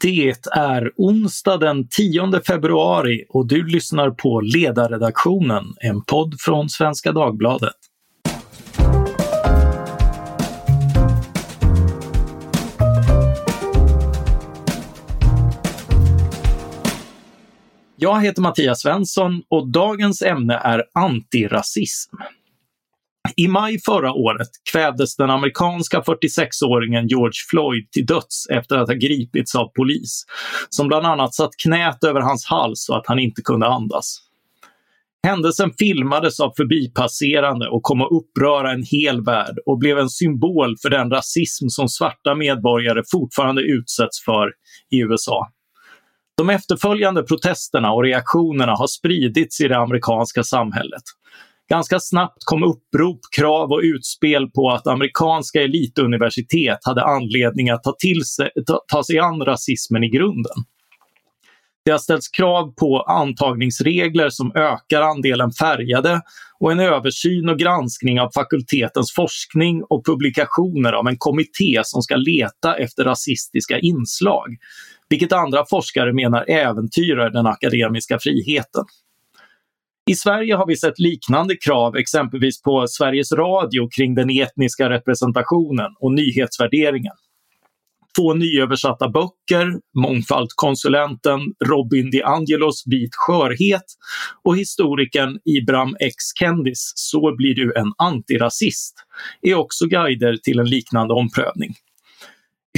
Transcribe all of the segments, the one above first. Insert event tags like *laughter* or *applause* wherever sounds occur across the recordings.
Det är onsdag den 10 februari och du lyssnar på Ledarredaktionen, en podd från Svenska Dagbladet. Jag heter Mattias Svensson och dagens ämne är antirasism. I maj förra året kvävdes den amerikanska 46-åringen George Floyd till döds efter att ha gripits av polis, som bland annat satt knät över hans hals så att han inte kunde andas. Händelsen filmades av förbipasserande och kom att uppröra en hel värld och blev en symbol för den rasism som svarta medborgare fortfarande utsätts för i USA. De efterföljande protesterna och reaktionerna har spridits i det amerikanska samhället. Ganska snabbt kom upprop, krav och utspel på att amerikanska elituniversitet hade anledning att ta, till sig, ta, ta sig an rasismen i grunden. Det har ställts krav på antagningsregler som ökar andelen färgade och en översyn och granskning av fakultetens forskning och publikationer av en kommitté som ska leta efter rasistiska inslag, vilket andra forskare menar äventyrar den akademiska friheten. I Sverige har vi sett liknande krav exempelvis på Sveriges Radio kring den etniska representationen och nyhetsvärderingen. Två nyöversatta böcker, mångfaldskonsulenten Robin DiAngelos Vit skörhet och historikern Ibram X Kendis Så blir du en antirasist är också guider till en liknande omprövning.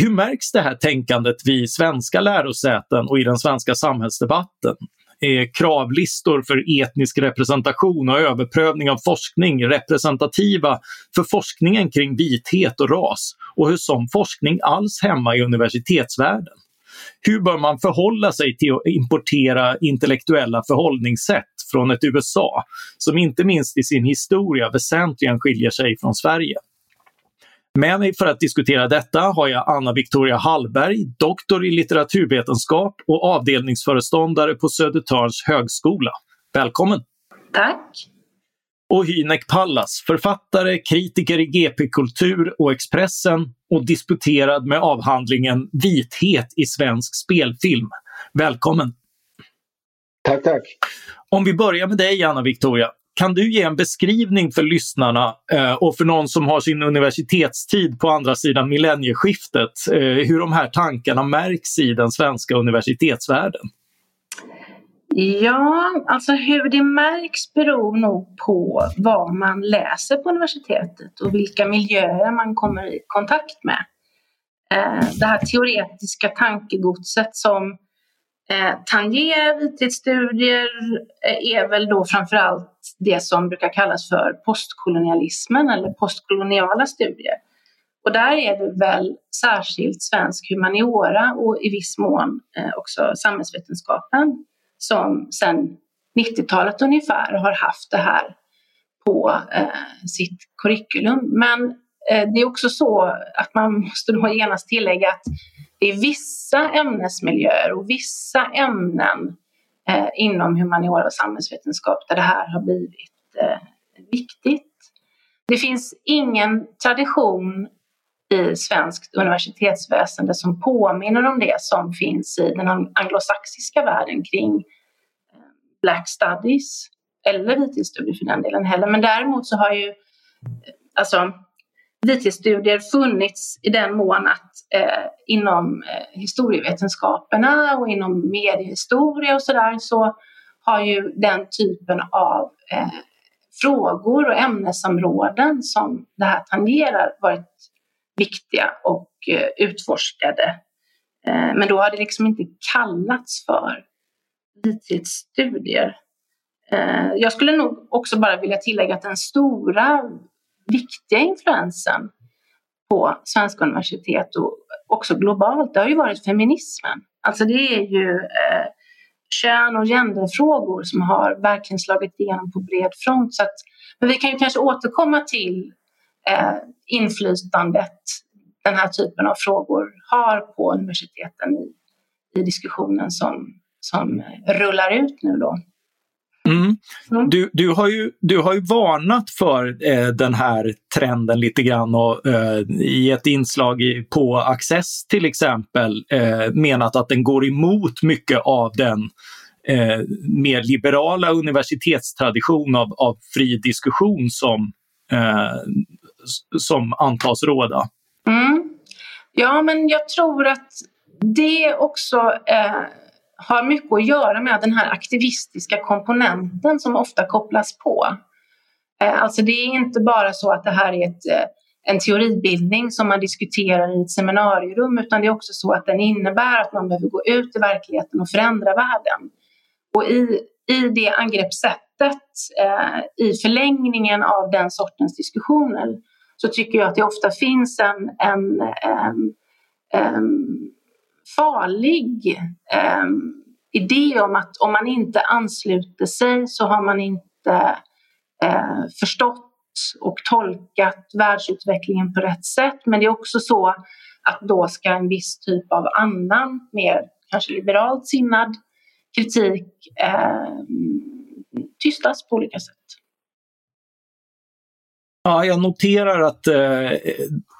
Hur märks det här tänkandet vid svenska lärosäten och i den svenska samhällsdebatten? Är kravlistor för etnisk representation och överprövning av forskning representativa för forskningen kring vithet och ras och hur sån forskning alls hemma i universitetsvärlden? Hur bör man förhålla sig till att importera intellektuella förhållningssätt från ett USA som inte minst i sin historia väsentligen skiljer sig från Sverige? Med mig för att diskutera detta har jag Anna Victoria Hallberg, doktor i litteraturvetenskap och avdelningsföreståndare på Södertörns högskola. Välkommen! Tack! Och Hynek Pallas, författare, kritiker i GP Kultur och Expressen och disputerad med avhandlingen Vithet i svensk spelfilm. Välkommen! Tack, tack! Om vi börjar med dig, Anna Victoria. Kan du ge en beskrivning för lyssnarna eh, och för någon som har sin universitetstid på andra sidan millennieskiftet, eh, hur de här tankarna märks i den svenska universitetsvärlden? Ja, alltså hur det märks beror nog på vad man läser på universitetet och vilka miljöer man kommer i kontakt med. Eh, det här teoretiska tankegodset som eh, tangerar vithetsstudier eh, är väl då framförallt det som brukar kallas för postkolonialismen eller postkoloniala studier. Och där är det väl särskilt svensk humaniora och i viss mån eh, också samhällsvetenskapen som sedan 90-talet ungefär har haft det här på eh, sitt curriculum. Men eh, det är också så att man måste då genast tillägga att det är vissa ämnesmiljöer och vissa ämnen eh, inom humaniora och samhällsvetenskap där det här har blivit eh, viktigt. Det finns ingen tradition i svenskt universitetsväsende som påminner om det som finns i den anglosaxiska världen kring eh, Black Studies eller vithetsstudier för den delen heller. Men däremot så har ju eh, alltså, vithetsstudier funnits i den mån att eh, inom eh, historievetenskaperna och inom mediehistoria och sådär så har ju den typen av eh, frågor och ämnesområden som det här tangerar varit viktiga och eh, utforskade. Eh, men då har det liksom inte kallats för vithetsstudier. Eh, jag skulle nog också bara vilja tillägga att den stora viktiga influensen på svenska universitet och också globalt, det har ju varit feminismen. Alltså det är ju eh, kön och genderfrågor som har verkligen slagit igenom på bred front. Så att, men vi kan ju kanske återkomma till eh, inflytandet den här typen av frågor har på universiteten i, i diskussionen som, som rullar ut nu då. Mm. Mm. Du, du, har ju, du har ju varnat för eh, den här trenden lite grann och eh, i ett inslag i, på Access till exempel eh, menat att den går emot mycket av den eh, mer liberala universitetstradition av, av fri diskussion som, eh, som antas råda. Mm. Ja, men jag tror att det också eh, har mycket att göra med den här aktivistiska komponenten som ofta kopplas på. Eh, alltså det är inte bara så att det här är ett, eh, en teoribildning som man diskuterar i ett seminarierum utan det är också så att den innebär att man behöver gå ut i verkligheten och förändra världen. Och i, i det angreppssättet, eh, i förlängningen av den sortens diskussioner så tycker jag att det ofta finns en, en, en, en farlig eh, idé om att om man inte ansluter sig så har man inte eh, förstått och tolkat världsutvecklingen på rätt sätt. Men det är också så att då ska en viss typ av annan, mer kanske liberalt sinnad kritik eh, tystas på olika sätt. Ja, jag noterar att eh,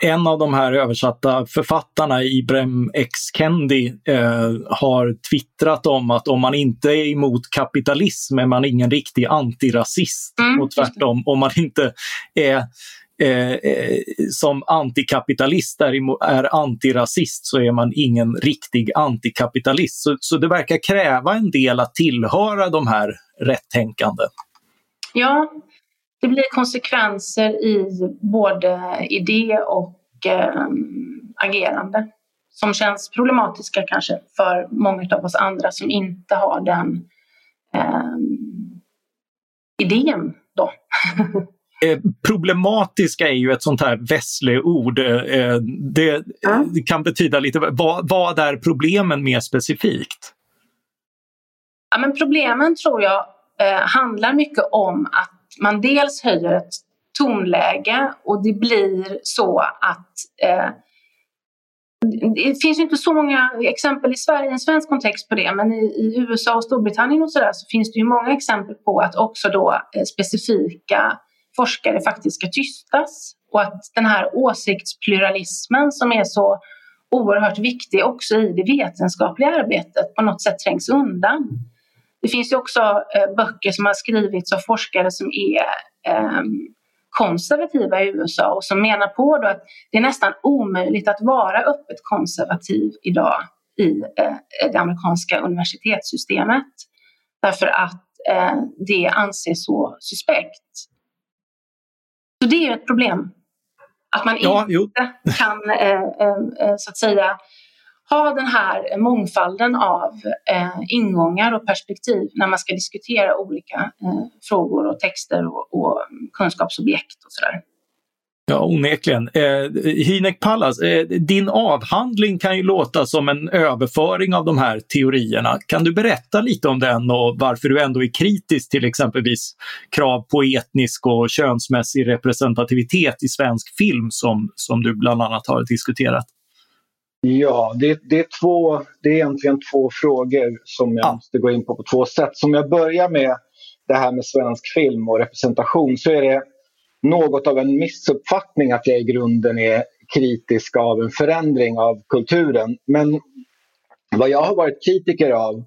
en av de här översatta författarna, Ibrahim X. Kendi, eh, har twittrat om att om man inte är emot kapitalism är man ingen riktig antirasist. Mm. Och tvärtom, om man inte är Eh, eh, som antikapitalist är, är antirasist så är man ingen riktig antikapitalist. Så, så det verkar kräva en del att tillhöra de här rättänkande. Ja, det blir konsekvenser i både idé och eh, agerande som känns problematiska kanske för många av oss andra som inte har den eh, idén då. *laughs* Eh, problematiska är ju ett sånt här Vessle-ord. Eh, det, ja. det, kan betyda lite, vad, vad är problemen mer specifikt? Ja, men problemen tror jag eh, handlar mycket om att man dels höjer ett tonläge och det blir så att eh, det finns inte så många exempel i Sverige, en svensk kontext på det, men i, i USA och Storbritannien och så där så finns det ju många exempel på att också då eh, specifika forskare faktiskt ska tystas och att den här åsiktspluralismen som är så oerhört viktig också i det vetenskapliga arbetet på något sätt trängs undan. Det finns ju också eh, böcker som har skrivits av forskare som är eh, konservativa i USA och som menar på då att det är nästan omöjligt att vara öppet konservativ idag i eh, det amerikanska universitetssystemet. Därför att eh, det anses så suspekt. Så det är ett problem. Att man ja, inte jo. kan eh, eh, så att säga ha den här mångfalden av eh, ingångar och perspektiv när man ska diskutera olika eh, frågor och texter och, och kunskapsobjekt och sådär. Ja, onekligen. Eh, Hynek Pallas, eh, din avhandling kan ju låta som en överföring av de här teorierna. Kan du berätta lite om den och varför du ändå är kritisk till exempelvis krav på etnisk och könsmässig representativitet i svensk film som, som du bland annat har diskuterat? Ja, det, det, är två, det är egentligen två frågor som jag ja. måste gå in på på två sätt. Som jag börjar med det här med svensk film och representation så är det något av en missuppfattning att jag i grunden är kritisk av en förändring av kulturen. Men vad jag har varit kritiker av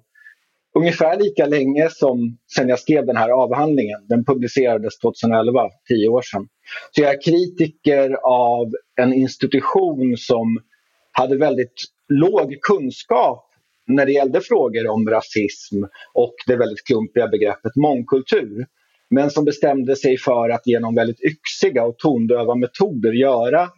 ungefär lika länge som sen jag skrev den här avhandlingen, den publicerades 2011, tio år sedan. Så jag är kritiker av en institution som hade väldigt låg kunskap när det gällde frågor om rasism och det väldigt klumpiga begreppet mångkultur. Men som bestämde sig för att genom väldigt yxiga och tondöva metoder göra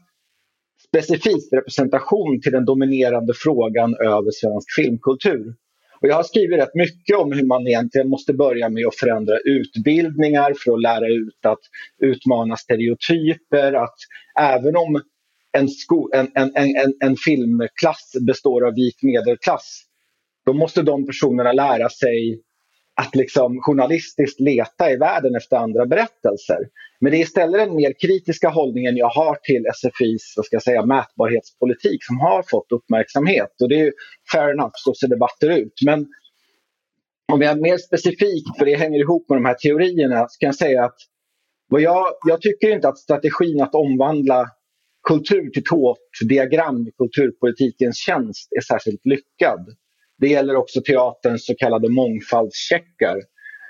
specifik representation till den dominerande frågan över svensk filmkultur. Och jag har skrivit rätt mycket om hur man egentligen måste börja med att förändra utbildningar för att lära ut att utmana stereotyper. Att även om en, sko, en, en, en, en filmklass består av vit medelklass då måste de personerna lära sig att liksom journalistiskt leta i världen efter andra berättelser. Men det är istället den mer kritiska hållningen jag har till SFIs vad ska jag säga, mätbarhetspolitik som har fått uppmärksamhet. Och det är fair enough, så ser debatter ut. Men om jag är mer specifikt, för det hänger ihop med de här teorierna, så kan jag säga att vad jag, jag tycker inte att strategin att omvandla kultur till tårtdiagram i kulturpolitikens tjänst är särskilt lyckad. Det gäller också teaterns så kallade mångfaldscheckar.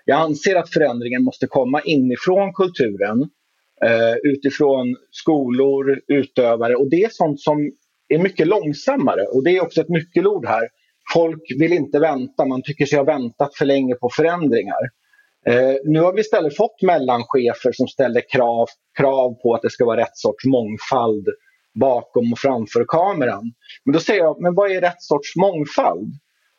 Jag anser att förändringen måste komma inifrån kulturen, eh, utifrån skolor, utövare och det är sånt som är mycket långsammare och det är också ett nyckelord här. Folk vill inte vänta, man tycker sig ha väntat för länge på förändringar. Eh, nu har vi istället fått mellanchefer som ställer krav, krav på att det ska vara rätt sorts mångfald bakom och framför kameran. Men då säger jag, men vad är rätt sorts mångfald?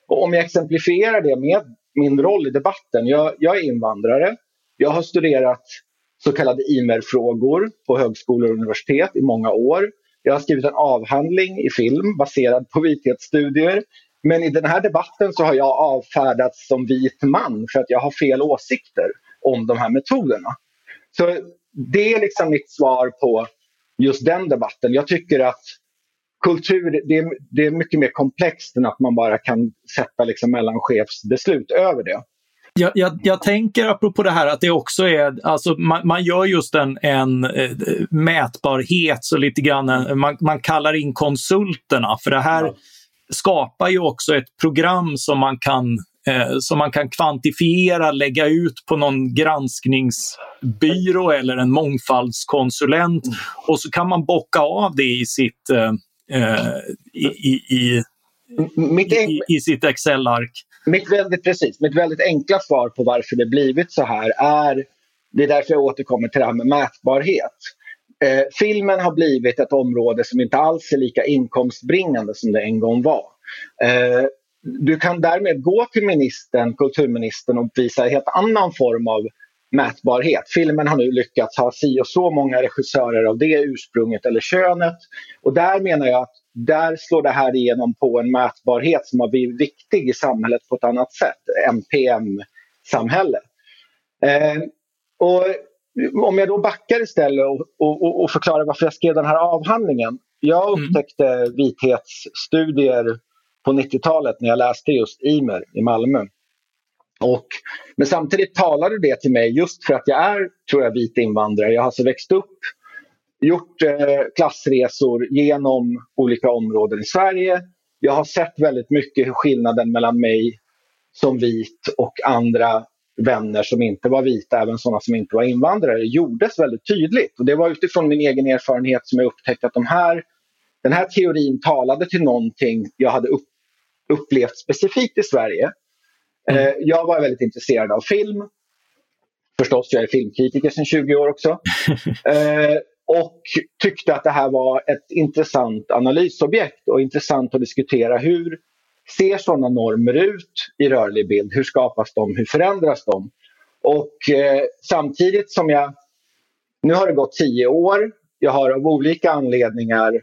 Och om jag exemplifierar det med min roll i debatten. Jag, jag är invandrare. Jag har studerat så kallade IMER-frågor på högskolor och universitet i många år. Jag har skrivit en avhandling i film baserad på vithetsstudier. Men i den här debatten så har jag avfärdats som vit man för att jag har fel åsikter om de här metoderna. Så det är liksom mitt svar på just den debatten. Jag tycker att kultur det är, det är mycket mer komplext än att man bara kan sätta liksom mellanchefsbeslut över det. Jag, jag, jag, tänker apropå det här att det också är, alltså man, man gör just en, en äh, mätbarhet, så lite grann, en, man, man kallar in konsulterna för det här. Skapar ju också ett program som man kan eh, som man kan kvantifiera, lägga ut på någon granskningsbyrå eller en mångfaldskonsulent mm. och så kan man bocka av det i sitt eh, eh, i, i, i, i, sitt Excel-ark. Mitt väldigt, precis, mitt väldigt enkla svar på varför det blivit så här är, det är därför jag återkommer till det här med mätbarhet. Eh, filmen har blivit ett område som inte alls är lika inkomstbringande som det en gång var. Eh, du kan därmed gå till ministern, kulturministern och visa en helt annan form av mätbarhet. Filmen har nu lyckats ha si och så många regissörer av det ursprunget eller könet. Och där menar jag att där slår det här igenom på en mätbarhet som har blivit viktig i samhället på ett annat sätt. MPM-samhälle. Eh, och om jag då backar istället och, och, och, förklarar varför jag skrev den här avhandlingen. Jag mm. upptäckte mm. vithetsstudier på 90-talet när jag läste just IMER i Malmö. Och, men samtidigt talade det till mig just för att jag är, tror jag, vit invandrare. Jag har alltså växt upp, gjort eh, klassresor genom olika områden i Sverige. Jag har sett väldigt mycket hur skillnaden mellan mig som vit och andra vänner som inte var vita, även sådana som inte var invandrare, gjordes väldigt tydligt. Och det var utifrån min egen erfarenhet som jag upptäckte att de här, den här teorin talade till någonting jag hade upp, upplevt specifikt i Sverige Mm. Eh, jag var väldigt intresserad av film. Förstås, jag är filmkritiker sedan 20 år också. *laughs* Eh, och tyckte att det här var ett intressant analysobjekt och intressant att diskutera hur ser sådana normer ut i rörlig bild? Hur skapas de? Hur förändras de? Och eh, samtidigt som jag... Nu har det gått tio år. Jag har av olika anledningar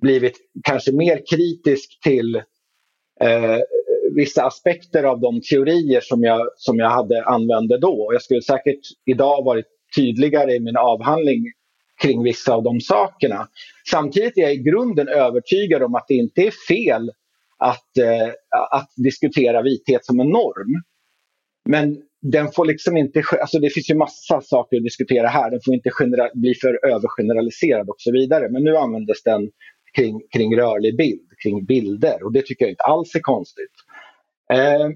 blivit kanske mer kritisk till eh, vissa aspekter av de teorier som jag, som jag hade använde då. Jag skulle säkert idag varit tydligare i min avhandling kring vissa av de sakerna. Samtidigt är jag i grunden övertygad om att det inte är fel att, eh, att diskutera vithet som en norm. Men den får liksom inte, alltså det finns ju massa saker att diskutera här, den får inte bli för övergeneraliserad och så vidare. Men nu användes den kring, kring rörlig bild, kring bilder och det tycker jag inte alls är konstigt. Eh,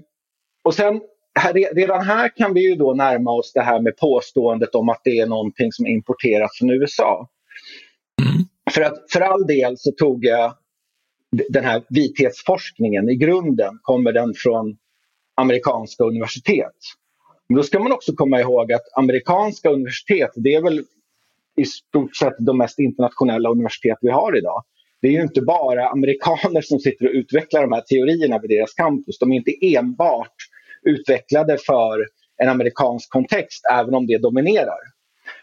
och sen här, redan här kan vi ju då närma oss det här med påståendet om att det är någonting som importerats från USA. Mm. För att för all del så tog jag den här vithetsforskningen, i grunden kommer den från amerikanska universitet. Men då ska man också komma ihåg att amerikanska universitet, det är väl i stort sett de mest internationella universitet vi har idag det är ju inte bara amerikaner som sitter och utvecklar de här teorierna vid deras campus. De är inte enbart utvecklade för en amerikansk kontext, även om det dominerar.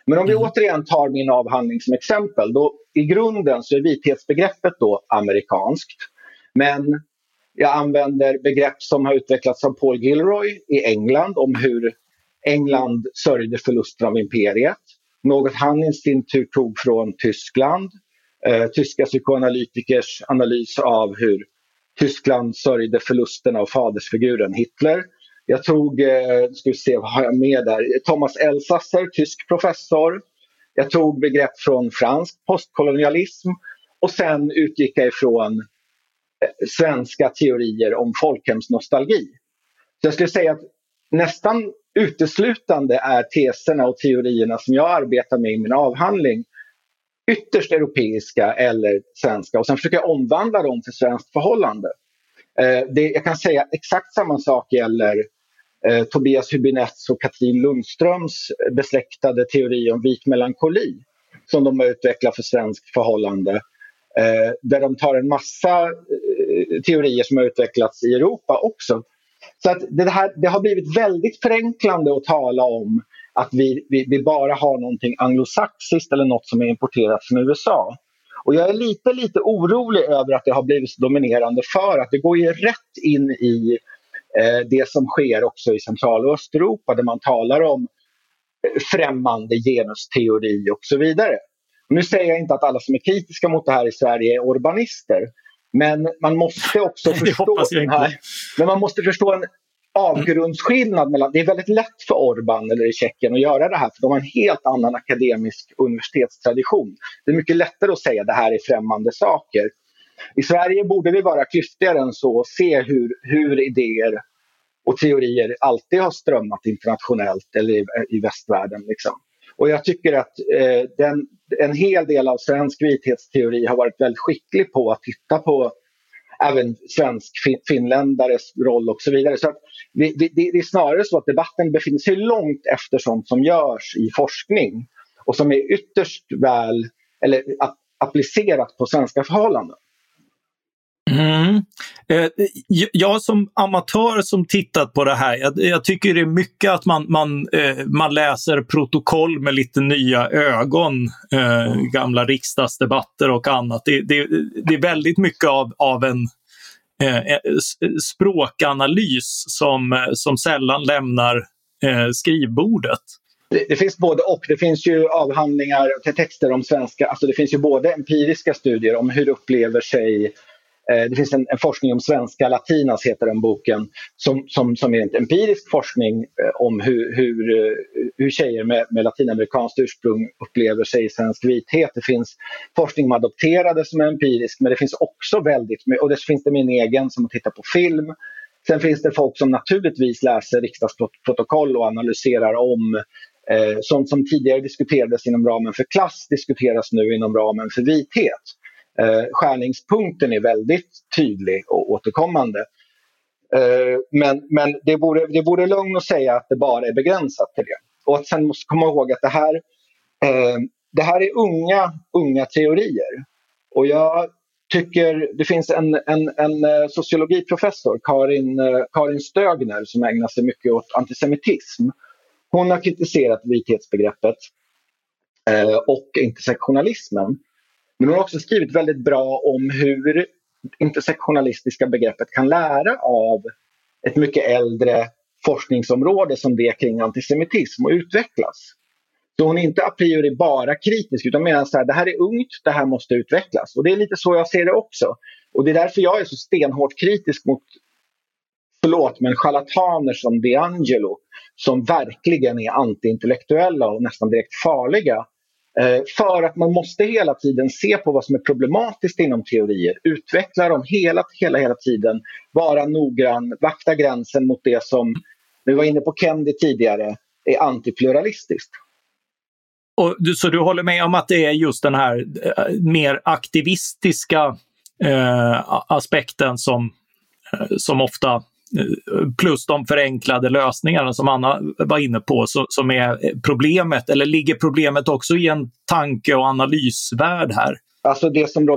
Men om vi mm. återigen tar min avhandling som exempel, då i grunden så är vithetsbegreppet då amerikanskt. Men jag använder begrepp som har utvecklats av Paul Gilroy i England om hur England sörjde förlusten av imperiet. Något han i sin tur tog från Tyskland eh, tyska psykoanalytikers analys av hur Tyskland sörjde förlusten av fadersfiguren Hitler. Jag tog, eh, ska vi se, vad har jag med där? Thomas Elsasser, tysk professor. Jag tog begrepp från fransk postkolonialism och sen utgick jag ifrån eh, svenska teorier om folkhemsnostalgi. Så jag skulle säga att nästan uteslutande är teserna och teorierna som jag arbetar med i min avhandling ytterst europeiska eller svenska och sen försöker jag omvandla dem till svenskt förhållande. Eh, det, jag kan säga exakt samma sak gäller eh, Tobias Hübinettes och Katrin Lundströms besläktade teori om vit melankoli som de har utvecklat för svenskt förhållande. Eh, där de tar en massa eh, teorier som har utvecklats i Europa också. Så att det, här, det har blivit väldigt förenklande att tala om att vi, vi, vi bara har någonting anglosaxiskt eller något som är importerat från USA. Och jag är lite, lite orolig över att det har blivit så dominerande för att det går ju rätt in i eh, det som sker också i Central och Östeuropa där man talar om eh, främmande genusteori och så vidare. Nu säger jag inte att alla som är kritiska mot det här i Sverige är urbanister. Men man måste också *laughs* förstå, nej, men man måste förstå en avgrundsskillnad mellan... Det är väldigt lätt för Orban eller i Tjeckien att göra det här för de har en helt annan akademisk universitetstradition. Det är mycket lättare att säga att det här är främmande saker. I Sverige borde vi vara klyftigare än så och se hur, hur idéer och teorier alltid har strömmat internationellt eller i, i västvärlden. Liksom. Och jag tycker att eh, den, en hel del av svensk vithetsteori har varit väldigt skicklig på att titta på även svensk finländares roll och så vidare. Så det, det, det, är snarare så att debatten befinner sig långt efter sånt som görs i forskning och som är ytterst väl eller applicerat på svenska förhållanden. Mm. Eh, jag som amatör som tittat på det här, jag, jag tycker det är mycket att man, man, eh, man läser protokoll med lite nya ögon, eh, mm. gamla riksdagsdebatter och annat. Det, det, det, är väldigt mycket av, av en eh, eh språkanalys som, eh, som sällan lämnar eh, skrivbordet. Det, det, finns både och. Det finns ju avhandlingar och texter om svenska. Alltså det finns ju både empiriska studier om hur upplever sig Eh, det finns en, en, forskning om svenska latinas, heter den boken, som, som, som är en empirisk forskning eh, om hur, hur, eh, hur tjejer med, med latinamerikanskt ursprung upplever sig i svensk vithet. Det finns forskning om adopterade som är empirisk, men det finns också väldigt och det finns det min egen som tittar på film. Sen finns det folk som naturligtvis läser riksdagsprotokoll och analyserar om eh, sånt som tidigare diskuterades inom ramen för klass diskuteras nu inom ramen för vithet. Eh, skärningspunkten är väldigt tydlig och återkommande. Eh, men men det, vore, det vore lugn att säga att det bara är begränsat till det. Och att sen måste komma ihåg att det här, eh, det här är unga, unga teorier. Och jag tycker det finns en, en, en eh, sociologiprofessor, Karin, eh, Karin Stögner, som ägnar sig mycket åt antisemitism. Hon har kritiserat vithetsbegreppet eh, och intersektionalismen. Men hon har också skrivit väldigt bra om hur intersektionalistiska begreppet kan lära av ett mycket äldre forskningsområde som det kring antisemitism och utvecklas. Så hon är inte a priori bara kritisk utan menar att det här är ungt, det här måste utvecklas. Och det är lite så jag ser det också. Och det är därför jag är så stenhårt kritisk mot, förlåt, men charlataner som DeAngelo som verkligen är antiintellektuella och nästan direkt farliga Eh, för att man måste hela tiden se på vad som är problematiskt inom teorier, utveckla dem hela, hela, hela tiden, vara noggrann, vakta gränsen mot det som, vi var inne på Kendi tidigare, är antipluralistiskt. Och, så du håller med om att det är just den här eh, mer aktivistiska eh, aspekten som, eh, som ofta plus de förenklade lösningarna som Anna var inne på som är problemet? Eller ligger problemet också i en tanke och analysvärld här? Alltså det som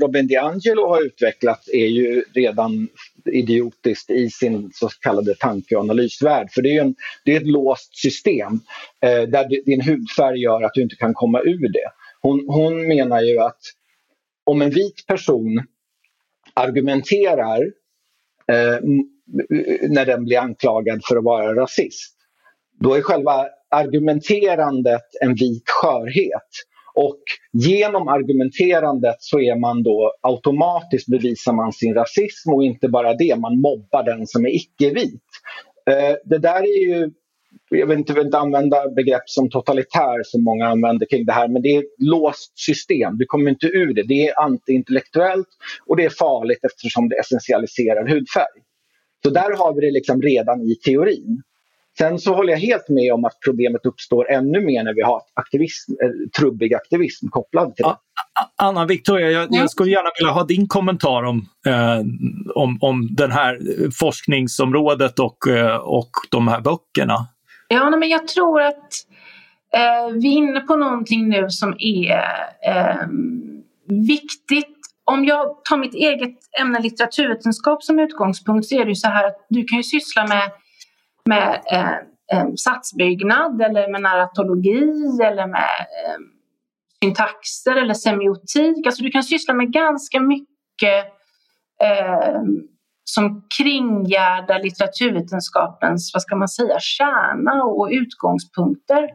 Robin DiAngelo har utvecklat är ju redan idiotiskt i sin så kallade tanke och analysvärld. För det är, en, det är ett låst system eh, där din hudfärg gör att du inte kan komma ur det. Hon, hon menar ju att om en vit person argumenterar eh, när den blir anklagad för att vara rasist. Då är själva argumenterandet en vit skörhet. Och genom argumenterandet så är man då automatiskt bevisar man sin rasism och inte bara det, man mobbar den som är icke-vit. Eh, det där är ju jag vill inte, vill inte använda begrepp som totalitär som många använder kring det här, men det är ett låst system. Du kommer inte ur det. Det är antiintellektuellt och det är farligt eftersom det essentialiserar hudfärg. Så där har vi det liksom redan i teorin. Sen så håller jag helt med om att problemet uppstår ännu mer när vi har aktivism, eh, trubbig aktivism kopplad till det. Anna Victoria, jag, jag, skulle gärna vilja ha din kommentar om, eh, om, om den här forskningsområdet och, eh, och de här böckerna. Ja, men jag tror att eh, vi är inne på någonting nu som är eh, viktigt. Om jag tar mitt eget ämne litteraturvetenskap som utgångspunkt så är det ju så här att du kan ju syssla med, med eh, eh satsbyggnad eller med narratologi eller med eh, syntaxer eller semiotik. Alltså du kan syssla med ganska mycket eh, som kringgärdar litteraturvetenskapens, vad ska man säga, kärna och utgångspunkter.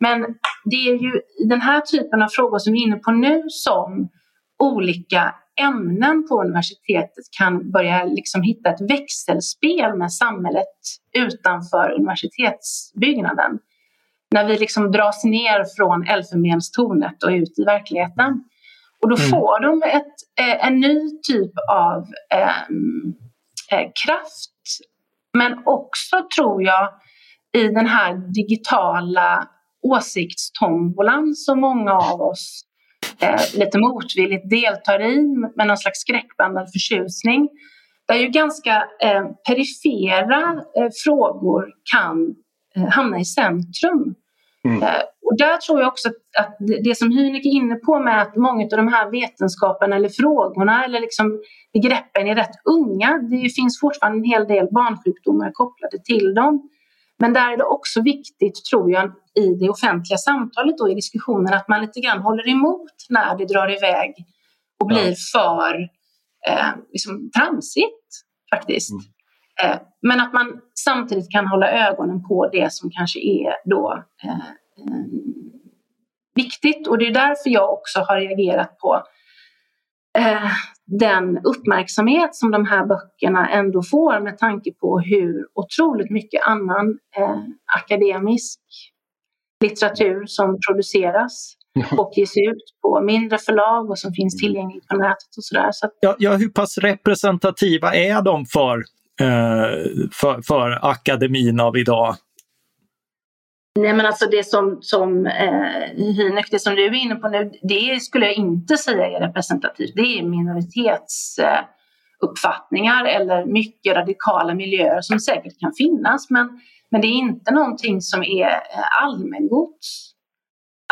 Men det är ju den här typen av frågor som vi är inne på nu som olika ämnen på universitetet kan börja liksom hitta ett växelspel med samhället utanför universitetsbyggnaden. När vi liksom dras ner från Elfenbenstornet och ut i verkligheten. Och då mm. får de ett, eh, en ny typ av um, eh, kraft. Men också tror jag i den här digitala åsiktstombolan som många av oss eh, lite motvilligt deltar i med någon slags skräckblandad förtjusning. Där ju ganska eh, perifera eh, frågor kan eh, hamna i centrum. Mm. Eh, och där tror jag också att det som Hynek är inne på med att många av de här vetenskaperna eller frågorna eller liksom begreppen är rätt unga. Det finns fortfarande en hel del barnsjukdomar kopplade till dem. Men där är det också viktigt, tror jag, i det offentliga samtalet och i diskussionen att man lite grann håller emot när det drar iväg och blir för eh, liksom, tramsigt faktiskt. Mm. Eh, men att man samtidigt kan hålla ögonen på det som kanske är då eh, eh, viktigt. Och det är därför jag också har reagerat på eh, den uppmärksamhet som de här böckerna ändå får med tanke på hur otroligt mycket annan eh, akademisk litteratur som produceras och ges ut på mindre förlag och som finns tillgängligt på nätet och sådär. Så ja, ja, hur pass representativa är de för, eh, för, för akademin av idag? Nej men alltså det som, som eh, Hynek, det som du är inne på nu, det skulle jag inte säga är representativt. Det är minoritetsuppfattningar eh, eller mycket radikala miljöer som säkert kan finnas men, men det är inte någonting som är eh, allmängods.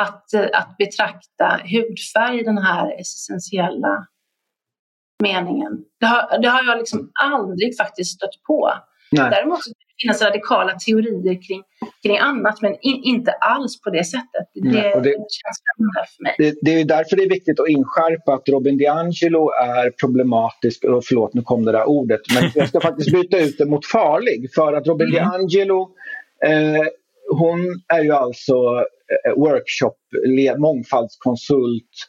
Att, eh, att betrakta hudfärg i den här essentiella meningen. Det har, det har jag liksom aldrig faktiskt stött på. Nej. Däremot finnas radikala teorier kring, kring annat, men in, inte alls på det sättet. Det, Nej, det känns främmande för mig. Det, det, är därför det är viktigt att inskärpa att Robin DiAngelo är problematisk. Och förlåt, nu kom det där ordet, men jag ska *laughs* faktiskt byta ut det mot farlig. För att Robin mm. DiAngelo, eh, hon är ju alltså eh, workshop, mångfaldskonsult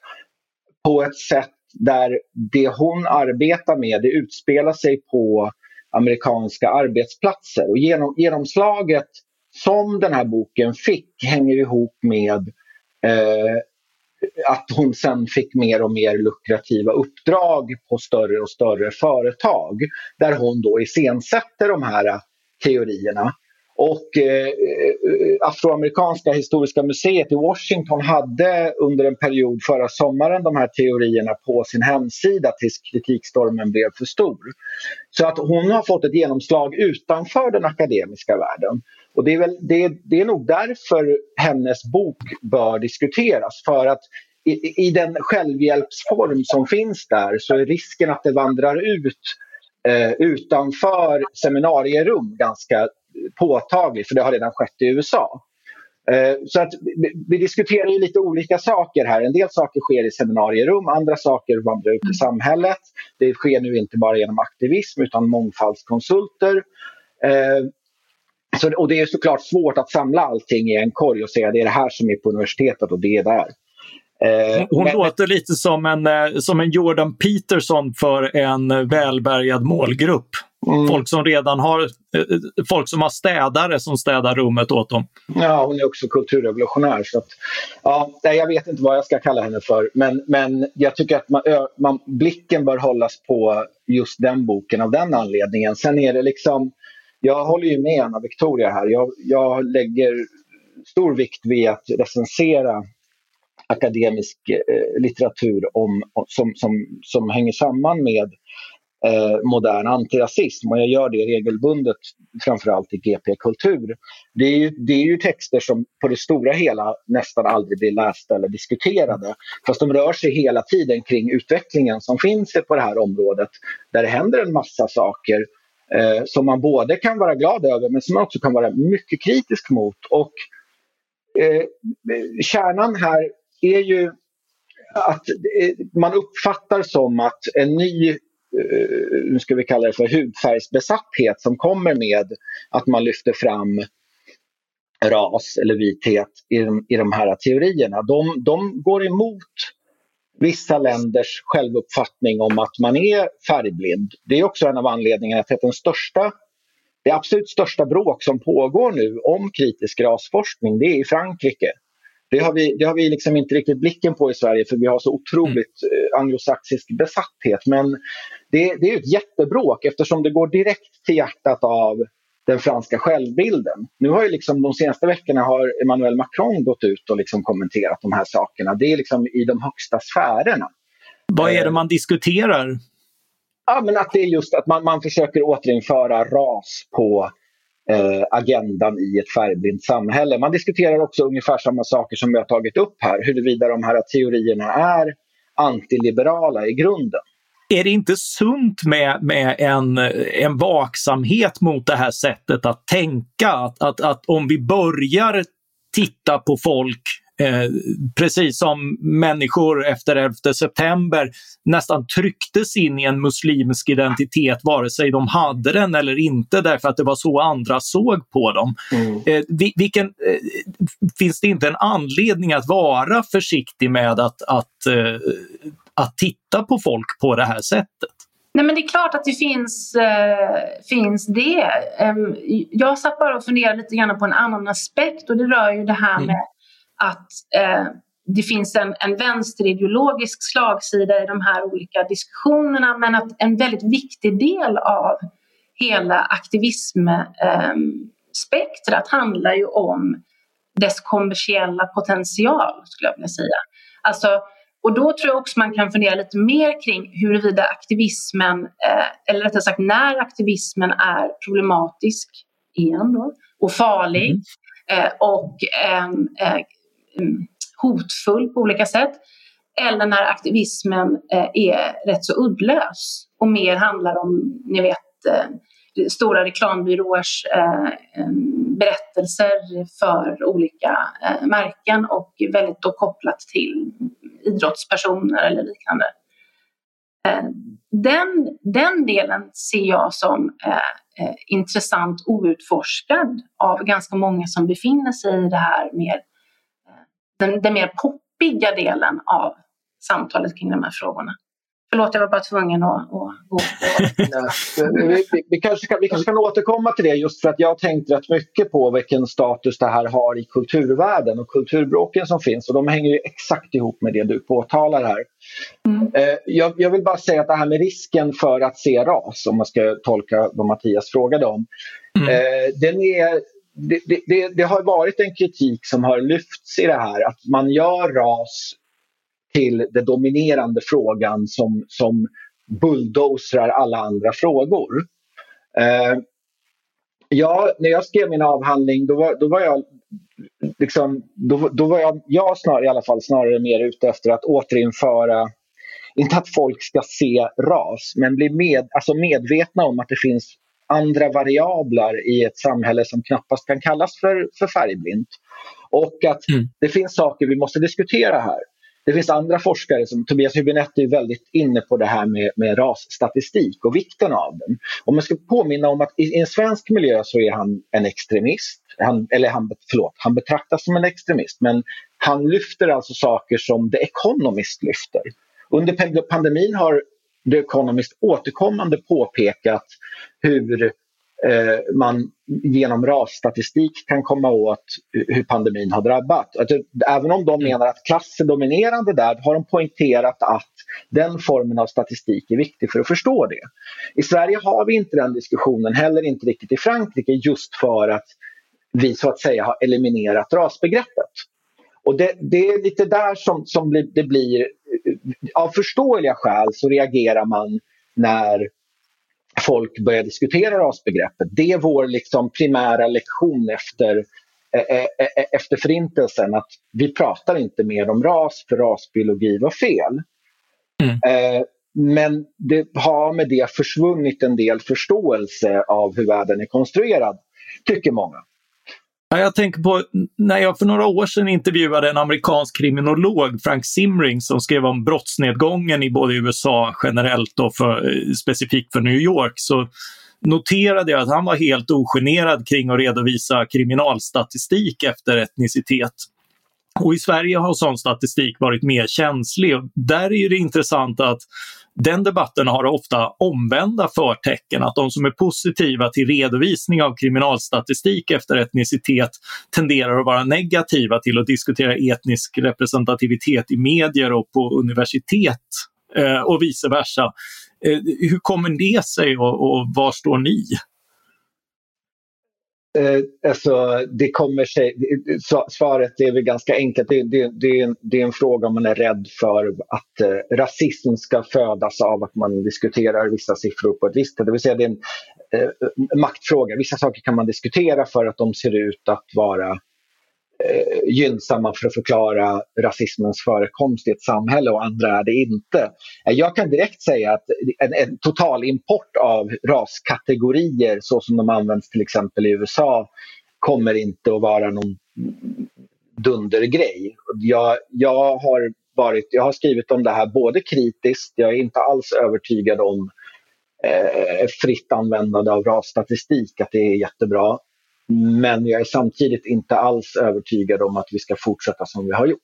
på ett sätt där det hon arbetar med det utspelar sig på amerikanska arbetsplatser. Och genom, genomslaget som den här boken fick hänger ihop med eh, att hon sen fick mer och mer lukrativa uppdrag på större och större företag där hon då iscensätter de här teorierna. Och eh, eh, Afroamerikanska historiska museet i Washington hade under en period förra sommaren de här teorierna på sin hemsida tills kritikstormen blev för stor. Så att hon har fått ett genomslag utanför den akademiska världen. Och det är, väl, det, det är nog därför hennes bok bör diskuteras. För att i, i den självhjälpsform som finns där så är risken att det vandrar ut eh, utanför seminarierum ganska påtaglig, för det har redan skett i USA. Eh, så att vi diskuterar ju lite olika saker här. En del saker sker i seminarierum, andra saker vandrar ut i samhället. Det sker nu inte bara genom aktivism utan mångfaldskonsulter. Eh, så, och det är såklart svårt att samla allting i en korg och säga det är det här som är på universitetet och det är där. Eh, hon men, låter lite som en, eh, som en Jordan Peterson för en välbärgad målgrupp. Mm. Folk som redan har eh, folk som har städare som städar rummet åt dem. Ja, hon är också kulturrevolutionär. Så att, ja, jag vet inte vad jag ska kalla henne för men, men jag tycker att man, man, blicken bör hållas på just den boken av den anledningen. Sen är det liksom, jag håller ju med Anna Victoria här. Jag, jag lägger stor vikt vid att recensera akademisk eh, litteratur om, som, som, som hänger samman med eh, modern antirasism och jag gör det regelbundet framförallt i GP Kultur. Det är, ju, det är ju texter som på det stora hela nästan aldrig blir lästa eller diskuterade fast de rör sig hela tiden kring utvecklingen som finns på det här området där det händer en massa saker eh, som man både kan vara glad över men som man också kan vara mycket kritisk mot. Och eh, Kärnan här är ju att man uppfattar som att en ny eh, nu ska vi kalla det för hudfärgsbesatthet som kommer med att man lyfter fram ras eller vithet i de, i de här teorierna. De, de går emot vissa länders självuppfattning om att man är färgblind. Det är också en av anledningarna till att den största, det absolut största bråk som pågår nu om kritisk rasforskning det är i Frankrike. Det har vi, det har vi liksom inte riktigt blicken på i Sverige för vi har så otroligt mm. Eh, anglosaxisk besatthet. Men det, det är ett jättebråk eftersom det går direkt till hjärtat av den franska självbilden. Nu har ju liksom de senaste veckorna har Emmanuel Macron gått ut och liksom kommenterat de här sakerna. Det är liksom i de högsta sfärerna. Vad är det man diskuterar? Ja, men att det är just att man, man försöker återinföra ras på eh, agendan i ett färgblint samhälle. Man diskuterar också ungefär samma saker som vi har tagit upp här, huruvida de här teorierna är antiliberala i grunden. Är det inte sunt med, med en, en vaksamhet mot det här sättet att tänka? Att, att, att om vi börjar titta på folk Eh, precis som människor efter 11 september nästan trycktes in i en muslimsk identitet vare sig de hade den eller inte därför att det var så andra såg på dem. Mm. Eh, vilken, eh, finns det inte en anledning att vara försiktig med att, att, eh, att titta på folk på det här sättet? Nej men det är klart att det finns, eh, finns det. Um, jag satt bara och funderade lite grann på en annan aspekt och det rör ju det här mm. med att eh, det finns en, en vänsterideologisk slagsida i de här olika diskussionerna men att en väldigt viktig del av hela aktivismspektrat eh, handlar ju om dess kommersiella potential, skulle jag vilja säga. Alltså, och då tror jag också man kan fundera lite mer kring huruvida aktivismen, eh, eller rättare sagt när aktivismen är problematisk igen då, och farlig mm. eh, och ehm, eh, Mm, hotfull på olika sätt. Eller när aktivismen eh, är rätt så uddlös och mer handlar om, ni vet, eh, stora reklambyråers eh, berättelser för olika märken och väldigt då kopplat till idrottspersoner eller liknande. Den, den delen ser jag som intressant outforskad av ganska många som befinner sig i det här med den, den mer poppiga delen av samtalet kring de här frågorna. Förlåt, jag var bara tvungen att, att gå *laughs* vi, vi, vi, kanske kan, vi kanske kan återkomma till det just för att jag har tänkt rätt mycket på vilken status det här har i kulturvärlden och kulturbråken som finns och de hänger ju exakt ihop med det du påtalar här. Mm. Eh, jag, jag, vill bara säga att det här med risken för att se ras, om man ska tolka vad Mattias frågade om, mm. eh, den är det, det, det, har varit en kritik som har lyfts i det här att man gör ras till den dominerande frågan som, som bulldozrar alla andra frågor. Eh, ja, när jag skrev min avhandling då var, då var jag liksom, då, då var jag, jag snar, i alla fall snarare mer ute efter att återinföra inte att folk ska se ras, men bli med, alltså medvetna om att det finns andra variabler i ett samhälle som knappast kan kallas för, för färgblint. Och att mm. det finns saker vi måste diskutera här. Det finns andra forskare som Tobias Hübinette är väldigt inne på det här med, med rasstatistik och vikten av den. Om man ska påminna om att i, i en svensk miljö så är han en extremist. Han, eller han, förlåt, han betraktas som en extremist men Han lyfter alltså saker som The Economist lyfter. Under pandemin har The Economist återkommande påpekat hur eh, man genom rasstatistik kan komma åt hur pandemin har drabbat. Alltså, även om de menar att klass är dominerande där har de poängterat att den formen av statistik är viktig för att förstå det. I Sverige har vi inte den diskussionen, heller inte riktigt i Frankrike just för att vi så att säga har eliminerat rasbegreppet. Och det, det är lite där som, som det blir, av förståeliga skäl så reagerar man när folk börjar diskutera rasbegreppet. Det är vår liksom primära lektion efter, efter förintelsen att vi pratar inte mer om ras för rasbiologi var fel. Mm. Men det har med det försvunnit en del förståelse av hur världen är konstruerad, tycker många. Jag tänker på när jag för några år sedan intervjuade en amerikansk kriminolog, Frank Simring, som skrev om brottsnedgången i både USA generellt och för, eh, specifikt för New York, så noterade jag att han var helt ogenerad kring att redovisa kriminalstatistik efter etnicitet. Och I Sverige har sån statistik varit mer känslig. Och där är det intressant att den debatten har ofta omvända förtecken, att de som är positiva till redovisning av kriminalstatistik efter etnicitet tenderar att vara negativa till att diskutera etnisk representativitet i medier och på universitet eh, och vice versa. Eh, hur kommer det sig och, och var står ni? Eh, alltså, det kommer sig, svaret är väl ganska enkelt. Det, det, det, det, är en fråga om man är rädd för att eh, rasism ska födas av att man diskuterar vissa siffror på ett visst sätt. Det vill säga det är en eh, maktfråga. Vissa saker kan man diskutera för att de ser ut att vara Eh, gynnsamma för att förklara rasismens förekomst i ett samhälle och andra är det inte. Eh, jag kan direkt säga att en, en total import av raskategorier så som de används till exempel i USA kommer inte att vara någon dundergrej. Jag, jag, har varit, jag har skrivit om det här både kritiskt, jag är inte alls övertygad om eh, fritt användande av rasstatistik, att det är jättebra. Men jag är samtidigt inte alls övertygad om att vi ska fortsätta som vi har gjort.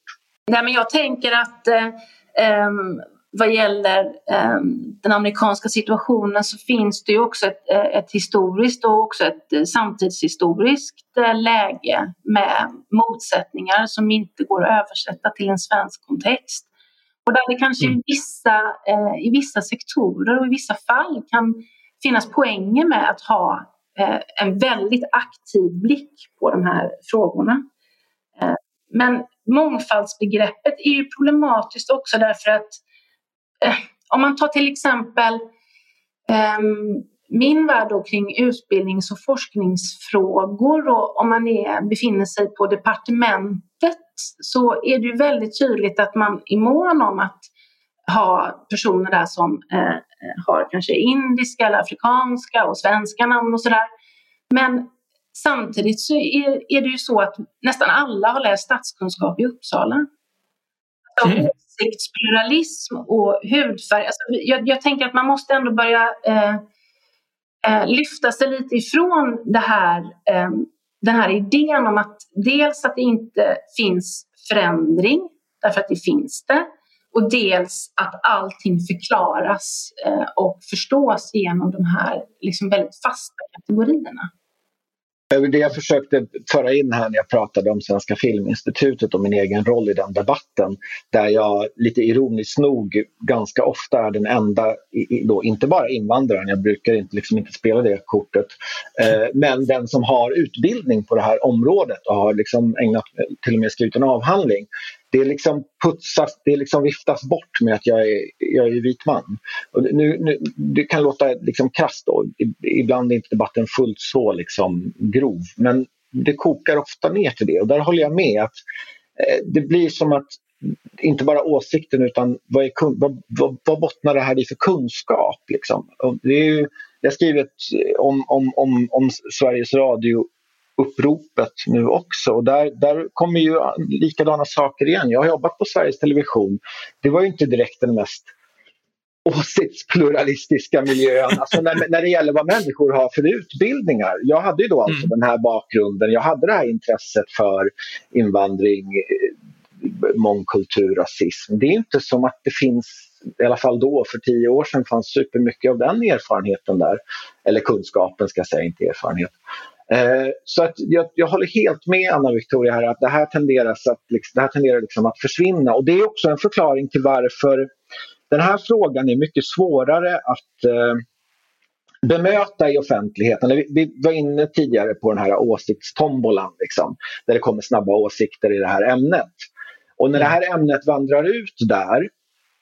Nej, men jag tänker att eh, vad gäller eh, den amerikanska situationen så finns det ju också ett, eh, ett historiskt och också ett eh, samtidshistoriskt eh, läge med motsättningar som inte går att översätta till en svensk kontext. Och där det kanske mm. i, vissa, eh, i vissa sektorer och i vissa fall kan finnas poänger med att ha Eh, en väldigt aktiv blick på de här frågorna. Eh, men mångfaldsbegreppet är ju problematiskt också därför att eh, om man tar till exempel ehm, min värld då kring utbildnings och forskningsfrågor och om man är, befinner sig på departementet så är det ju väldigt tydligt att man är mån om att ha personer där som eh, har kanske indiska eller afrikanska och svenska namn och sådär. Men samtidigt så är, är, det ju så att nästan alla har läst statskunskap i Uppsala. Mm. Åsiktspluralism och hudfärg. Alltså, jag, jag, tänker att man måste ändå börja eh, eh, lyfta sig lite ifrån det här, eh, den här idén om att dels att det inte finns förändring, därför att det finns det, och dels att allting förklaras eh, och förstås genom de här liksom väldigt fasta kategorierna. Det jag försökte föra in här när jag pratade om Svenska Filminstitutet och min egen roll i den debatten där jag lite ironiskt nog ganska ofta är den enda, då, inte bara invandraren, jag brukar inte, liksom inte spela det kortet, eh, men den som har utbildning på det här området och har liksom ägnat, till och med skrivit en avhandling det liksom putsas, det liksom viftas bort med att jag är, jag är vit man. Och nu, nu, det kan låta liksom krasst då. Ibland är inte debatten fullt så liksom grov. Men det kokar ofta ner till det och där håller jag med. att eh, Det blir som att inte bara åsikten utan vad, är, vad, vad, vad bottnar det här i för kunskap? Liksom? Och det är ju, jag har skrivit om, om, om, om Sveriges Radio uppropet nu också. Och där, där kommer ju likadana saker igen. Jag har jobbat på Sveriges Television. Det var ju inte direkt den mest åsiktspluralistiska miljön, alltså när, när det gäller vad människor har för utbildningar. Jag hade ju då alltså mm. den här bakgrunden, jag hade det här intresset för invandring, mångkulturrasism. Det är inte som att det finns, i alla fall då för tio år sedan, fanns supermycket av den erfarenheten där. Eller kunskapen ska jag säga, inte erfarenhet. Eh, så att jag, jag håller helt med Anna Victoria här att det här tenderar att, liksom, det här tenderar liksom att försvinna. Och det är också en förklaring till varför den här frågan är mycket svårare att eh, bemöta i offentligheten. Vi, vi, var inne tidigare på den här åsiktstombolan, liksom, där det kommer snabba åsikter i det här ämnet. Och när det här ämnet vandrar ut där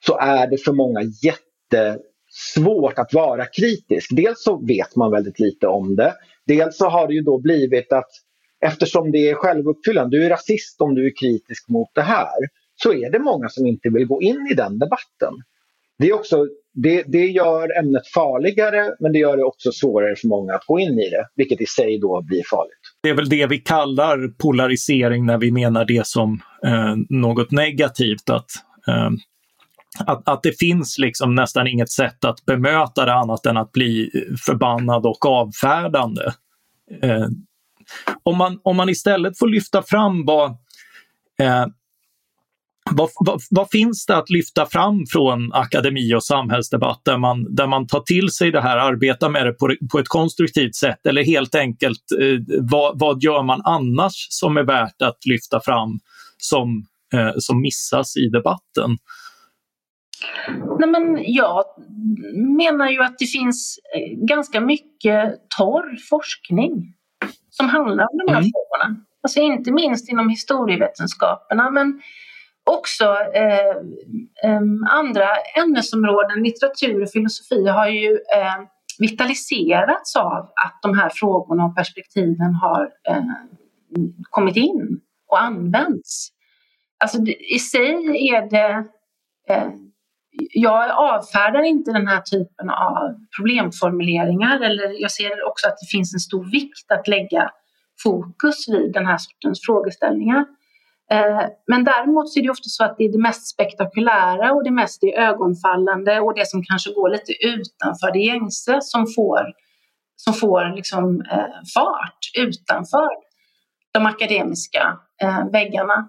så är det för många jättesvårt att vara kritisk. Dels så vet man väldigt lite om det. Dels så har det ju då blivit att eftersom det är självuppfyllande, du är rasist om du är kritisk mot det här, så är det många som inte vill gå in i den debatten. Det, är också, det, det gör ämnet farligare men det gör det också svårare för många att gå in i det, vilket i sig då blir farligt. Det är väl det vi kallar polarisering när vi menar det som eh, något negativt. Att, eh, att, att det finns liksom nästan inget sätt att bemöta det annat än att bli förbannad och avfärdande. Eh, om, man, om man istället får lyfta fram vad eh, vad, vad, vad, finns det att lyfta fram från akademi och samhällsdebatt där man, där man tar till sig det här, arbetar med det på, på ett konstruktivt sätt eller helt enkelt eh, vad, vad gör man annars som är värt att lyfta fram som, eh, som missas i debatten? Nej, men jag menar ju att det finns eh, ganska mycket torr forskning som handlar om de här mm. frågorna. Alltså inte minst inom historievetenskaperna men också eh, eh, andra ämnesområden, litteratur och filosofi har ju eh, vitaliserats av att de här frågorna och perspektiven har eh, kommit in och används. Alltså i sig är det eh, jag avfärdar inte den här typen av problemformuleringar eller jag ser också att det finns en stor vikt att lägga fokus vid den här sortens frågeställningar. Eh, men däremot så är det ofta så att det är det mest spektakulära och det mest ögonfallande och det som kanske går lite utanför det gängse som får, som får liksom, eh, fart utanför de akademiska eh, väggarna.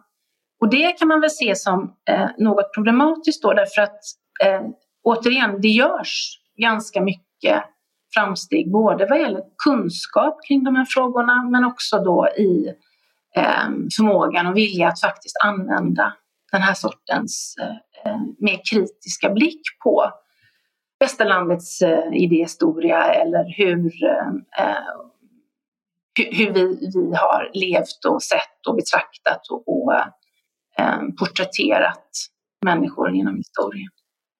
Och det kan man väl se som eh, något problematiskt då därför att eh, återigen, det görs ganska mycket framsteg både vad gäller kunskap kring de här frågorna men också då i eh, förmågan och vilja att faktiskt använda den här sortens eh, eh mer kritiska blick på västerlandets eh, idéhistoria eller hur, eh, hur vi, vi har levt och sett och betraktat och, och Eh, porträtterat människor genom historien.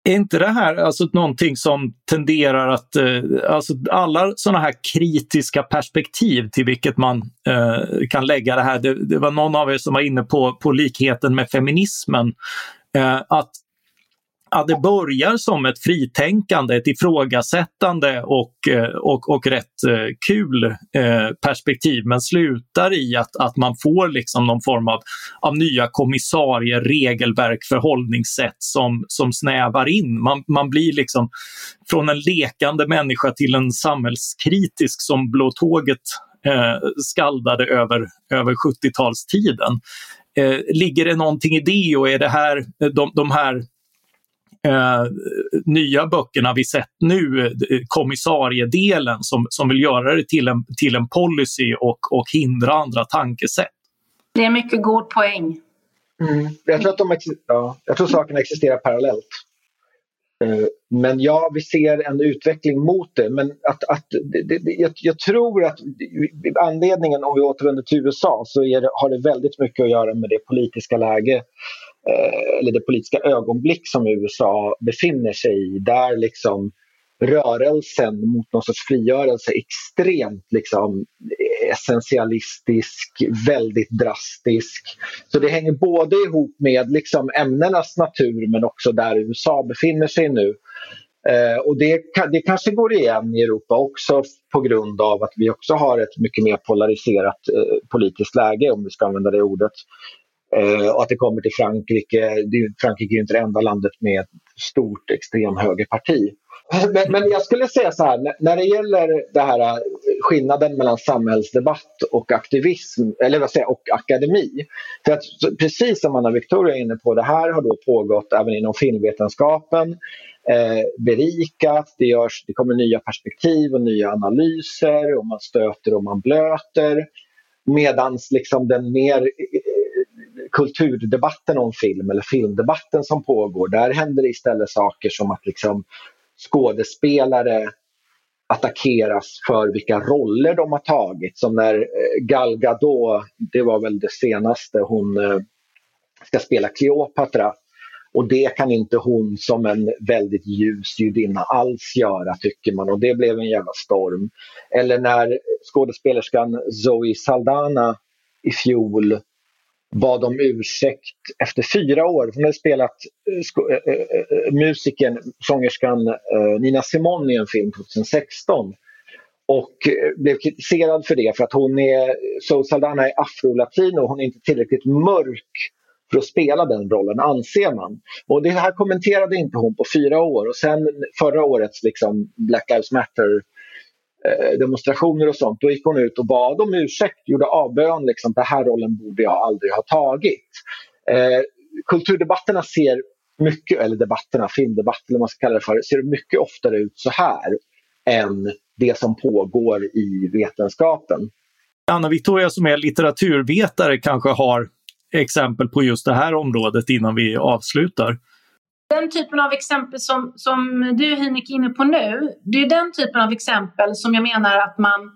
Är inte det här alltså någonting som tenderar att, eh, alltså alla sådana här kritiska perspektiv till vilket man eh, kan lägga det här, det, det, var någon av er som var inne på, på likheten med feminismen, eh, att Ja, det börjar som ett fritänkande, ett ifrågasättande och, eh, och, och rätt eh, kul eh, perspektiv men slutar i att, att man får liksom någon form av, av nya kommissarier, regelverk, förhållningssätt som, som snävar in. Man, man blir liksom från en lekande människa till en samhällskritisk som Blå tåget eh, skaldade över, över 70-talstiden. Eh, ligger det någonting i det och är det här, de, de här eh, nya böckerna vi sett nu, eh, kommissariedelen som, som vill göra det till en, till en policy och, och hindra andra tankesätt. Det är mycket god poäng. Mm. Jag, tror att de, ja, jag tror sakerna existerar parallellt. Eh, men ja, vi ser en utveckling mot det. Men att, att, det, det, jag, jag, tror att anledningen, om vi återvänder till USA, så det, har det väldigt mycket att göra med det politiska läge Eh, Eh, eller det politiska ögonblick som USA befinner sig i där liksom rörelsen mot någon sorts frigörelse är extremt liksom, eh, essentialistisk, väldigt drastisk. Så det hänger både ihop med liksom, ämnenas natur men också där USA befinner sig nu. Eh, och det, det kanske går igen i Europa också på grund av att vi också har ett mycket mer polariserat eh, politiskt läge om vi ska använda det ordet. Eh, och att det kommer till Frankrike. Det, Frankrike är inte det enda landet med ett stort extremhögerparti. men, men, jag skulle säga så här, när det gäller det här eh, skillnaden mellan samhällsdebatt och aktivism, eller vad säger och akademi. För att, precis som Anna Victoria är inne på, det här har då pågått även inom filmvetenskapen, eh, berikat, det, görs, det kommer nya perspektiv och nya analyser och man stöter och man blöter. Medan liksom den mer eh, kulturdebatten om film eller filmdebatten som pågår, där händer det istället saker som att liksom skådespelare attackeras för vilka roller de har tagit. Som när eh, Gal Gadot, det var väl det senaste, hon eh, ska spela Kleopatra. Och det kan inte hon som en väldigt ljus judinna alls göra tycker man och det blev en jävla storm. Eller när skådespelerskan Zoe Saldana i fjol bad om ursäkt efter fyra år. Hon hade spelat eh, äh, äh, eh, eh, musikern, sångerskan äh, Nina Simone i en film 2016 och blev kritiserad för det för att hon är, So Saldana är afrolatino och hon är inte tillräckligt mörk för att spela den rollen, anser man. Och det här kommenterade inte hon på fyra år och sen förra årets liksom Black Lives Matter Eh, Eh, demonstrationer och sånt. Då gick hon ut och bad om ursäkt, gjorde avbön. Liksom, den här rollen borde jag aldrig ha tagit. Eh, kulturdebatterna ser mycket, eller debatterna, filmdebatter eller vad man ska kalla det för, ser mycket oftare ut så här än det som pågår i vetenskapen. Anna Victoria som är litteraturvetare kanske har exempel på just det här området innan vi avslutar. Den typen av exempel som, som du Hinek är inne på nu, det är den typen av exempel som jag menar att man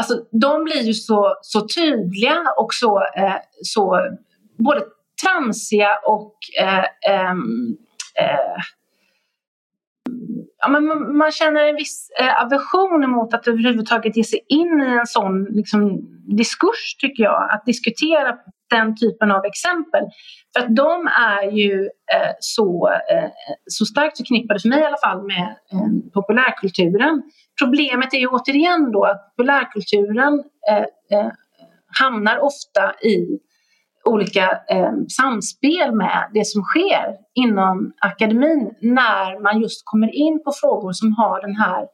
Alltså, de blir ju så, så tydliga och så, eh, så både tramsiga och eh, ehm, eh, ja, man, man känner en viss eh, aversion mot att överhuvudtaget ge sig in i en sån liksom, diskurs, tycker jag. Att diskutera den typen av exempel. För att de är ju eh, så, eh, så starkt förknippade, för mig i alla fall, med eh, populärkulturen. Problemet är ju återigen då att populärkulturen eh, eh, hamnar ofta i olika eh, samspel med det som sker inom akademin när man just kommer in på frågor som har den här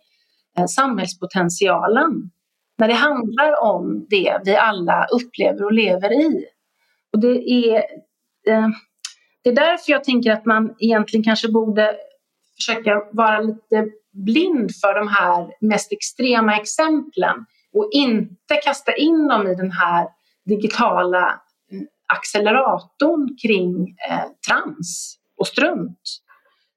eh, samhällspotentialen. När det handlar om det vi alla upplever och lever i. Och det är, eh, det är därför jag tänker att man egentligen kanske borde försöka vara lite blind för de här mest extrema exemplen och inte kasta in dem i den här digitala eh, acceleratorn kring eh, trans och strunt.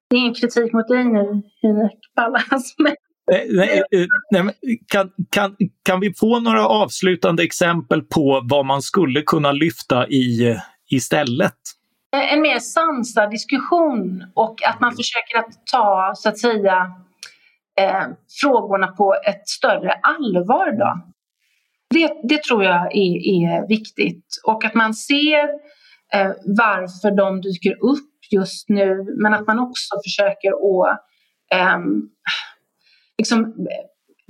Det är ingen kritik mot dig nu, Hynek Ballas, *laughs* men Eh, nej, eh, eh, nej, kan, kan, kan vi få några avslutande exempel på vad man skulle kunna lyfta i istället? En mer sansad diskussion och att man försöker att ta så att säga eh, frågorna på ett större allvar. Då. Det, det tror jag är, är viktigt och att man ser eh, varför de dyker upp just nu men att man också försöker att eh, liksom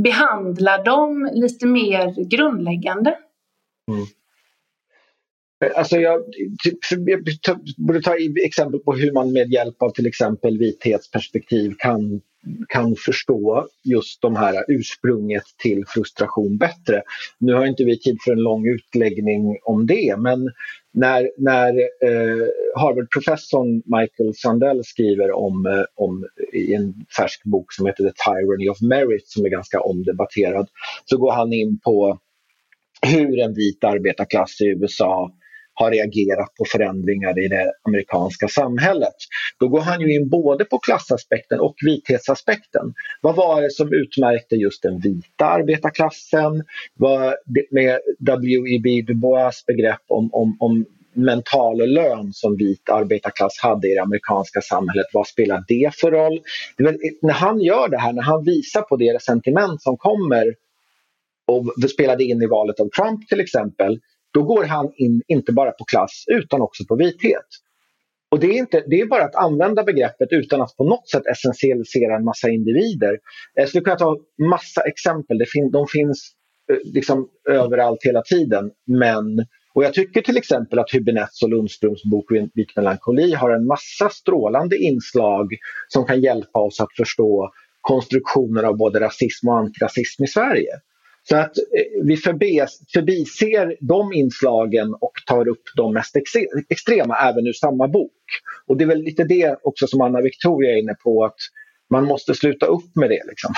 behandla dem lite mer grundläggande. Mm. Alltså jag, typ, jag borde ta exempel på hur man med hjälp av till exempel vithetsperspektiv kan, kan förstå just de här ursprunget till frustration bättre. Nu har inte vi tid för en lång utläggning om det men när, när eh, Harvard-professorn Michael Sandel skriver om, eh, om i en färsk bok som heter The Tyranny of Merit som är ganska omdebatterad så går han in på hur en vit arbetarklass i USA har reagerat på förändringar i det amerikanska samhället. Då går han ju in både på klassaspekten och vithetsaspekten. Vad var det som utmärkte just den vita arbetarklassen? Vad, med W.E.B. Du Bois begrepp om, om, om mental lön som vit arbetarklass hade i det amerikanska samhället. Vad spelar det för roll? När han gör det här, när han visar på det sentiment som kommer och spelade in i valet av Trump till exempel, då går han in inte bara på klass utan också på vithet. Och det är, inte, det är bara att använda begreppet utan att på något sätt essentialisera en massa individer. Jag skulle kunna ta massa exempel, det fin, de finns eh, liksom överallt hela tiden. Men, och jag tycker till exempel att Hübinettes och Lundströms bok Vit melankoli har en massa strålande inslag som kan hjälpa oss att förstå konstruktioner av både rasism och antirasism i Sverige. Så att eh, vi förbiser de inslagen och tar upp de mest extrema även ur samma bok. Och det är väl lite det också som Anna Victoria är inne på, att man måste sluta upp med det. Liksom.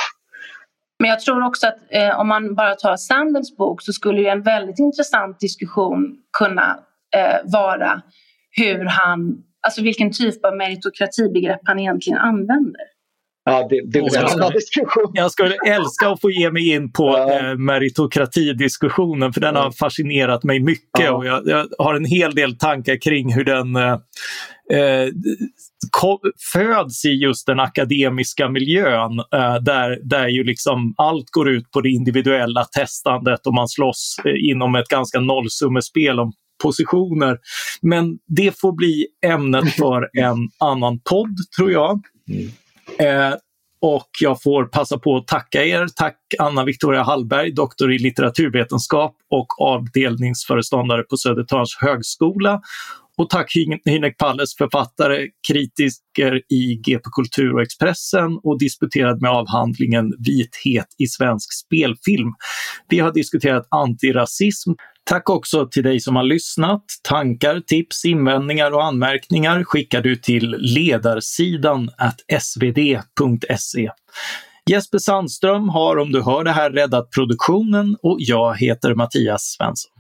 Men jag tror också att eh, om man bara tar Sandels bok så skulle ju en väldigt intressant diskussion kunna eh, vara hur han, alltså vilken typ av meritokratibegrepp han egentligen använder. Ja, det, det är en annan diskussion. *laughs* Jag skulle älska att få ge mig in på ja. eh, meritokratidiskussionen för den har fascinerat mig mycket ja. och jag, jag, har en hel del tankar kring hur den eh, eh föds i just den akademiska miljön eh, där, där ju liksom allt går ut på det individuella testandet och man slåss eh, inom ett ganska nollsummespel om positioner. Men det får bli ämnet *laughs* för en annan podd tror jag. Mm. Eh, och jag får passa på att tacka er. Tack Anna Victoria Hallberg, doktor i litteraturvetenskap och avdelningsföreståndare på Södertörns högskola. Och tack Hinek Palles, författare, kritiker i GP Kultur och Expressen och disputerad med avhandlingen Vithet i svensk spelfilm. Vi har diskuterat antirasism, Tack också till dig som har lyssnat. Tankar, tips, invändningar och anmärkningar skickar du till ledarsidan svd.se. Jesper Sandström har, om du hör det här, räddat produktionen och jag heter Mattias Svensson.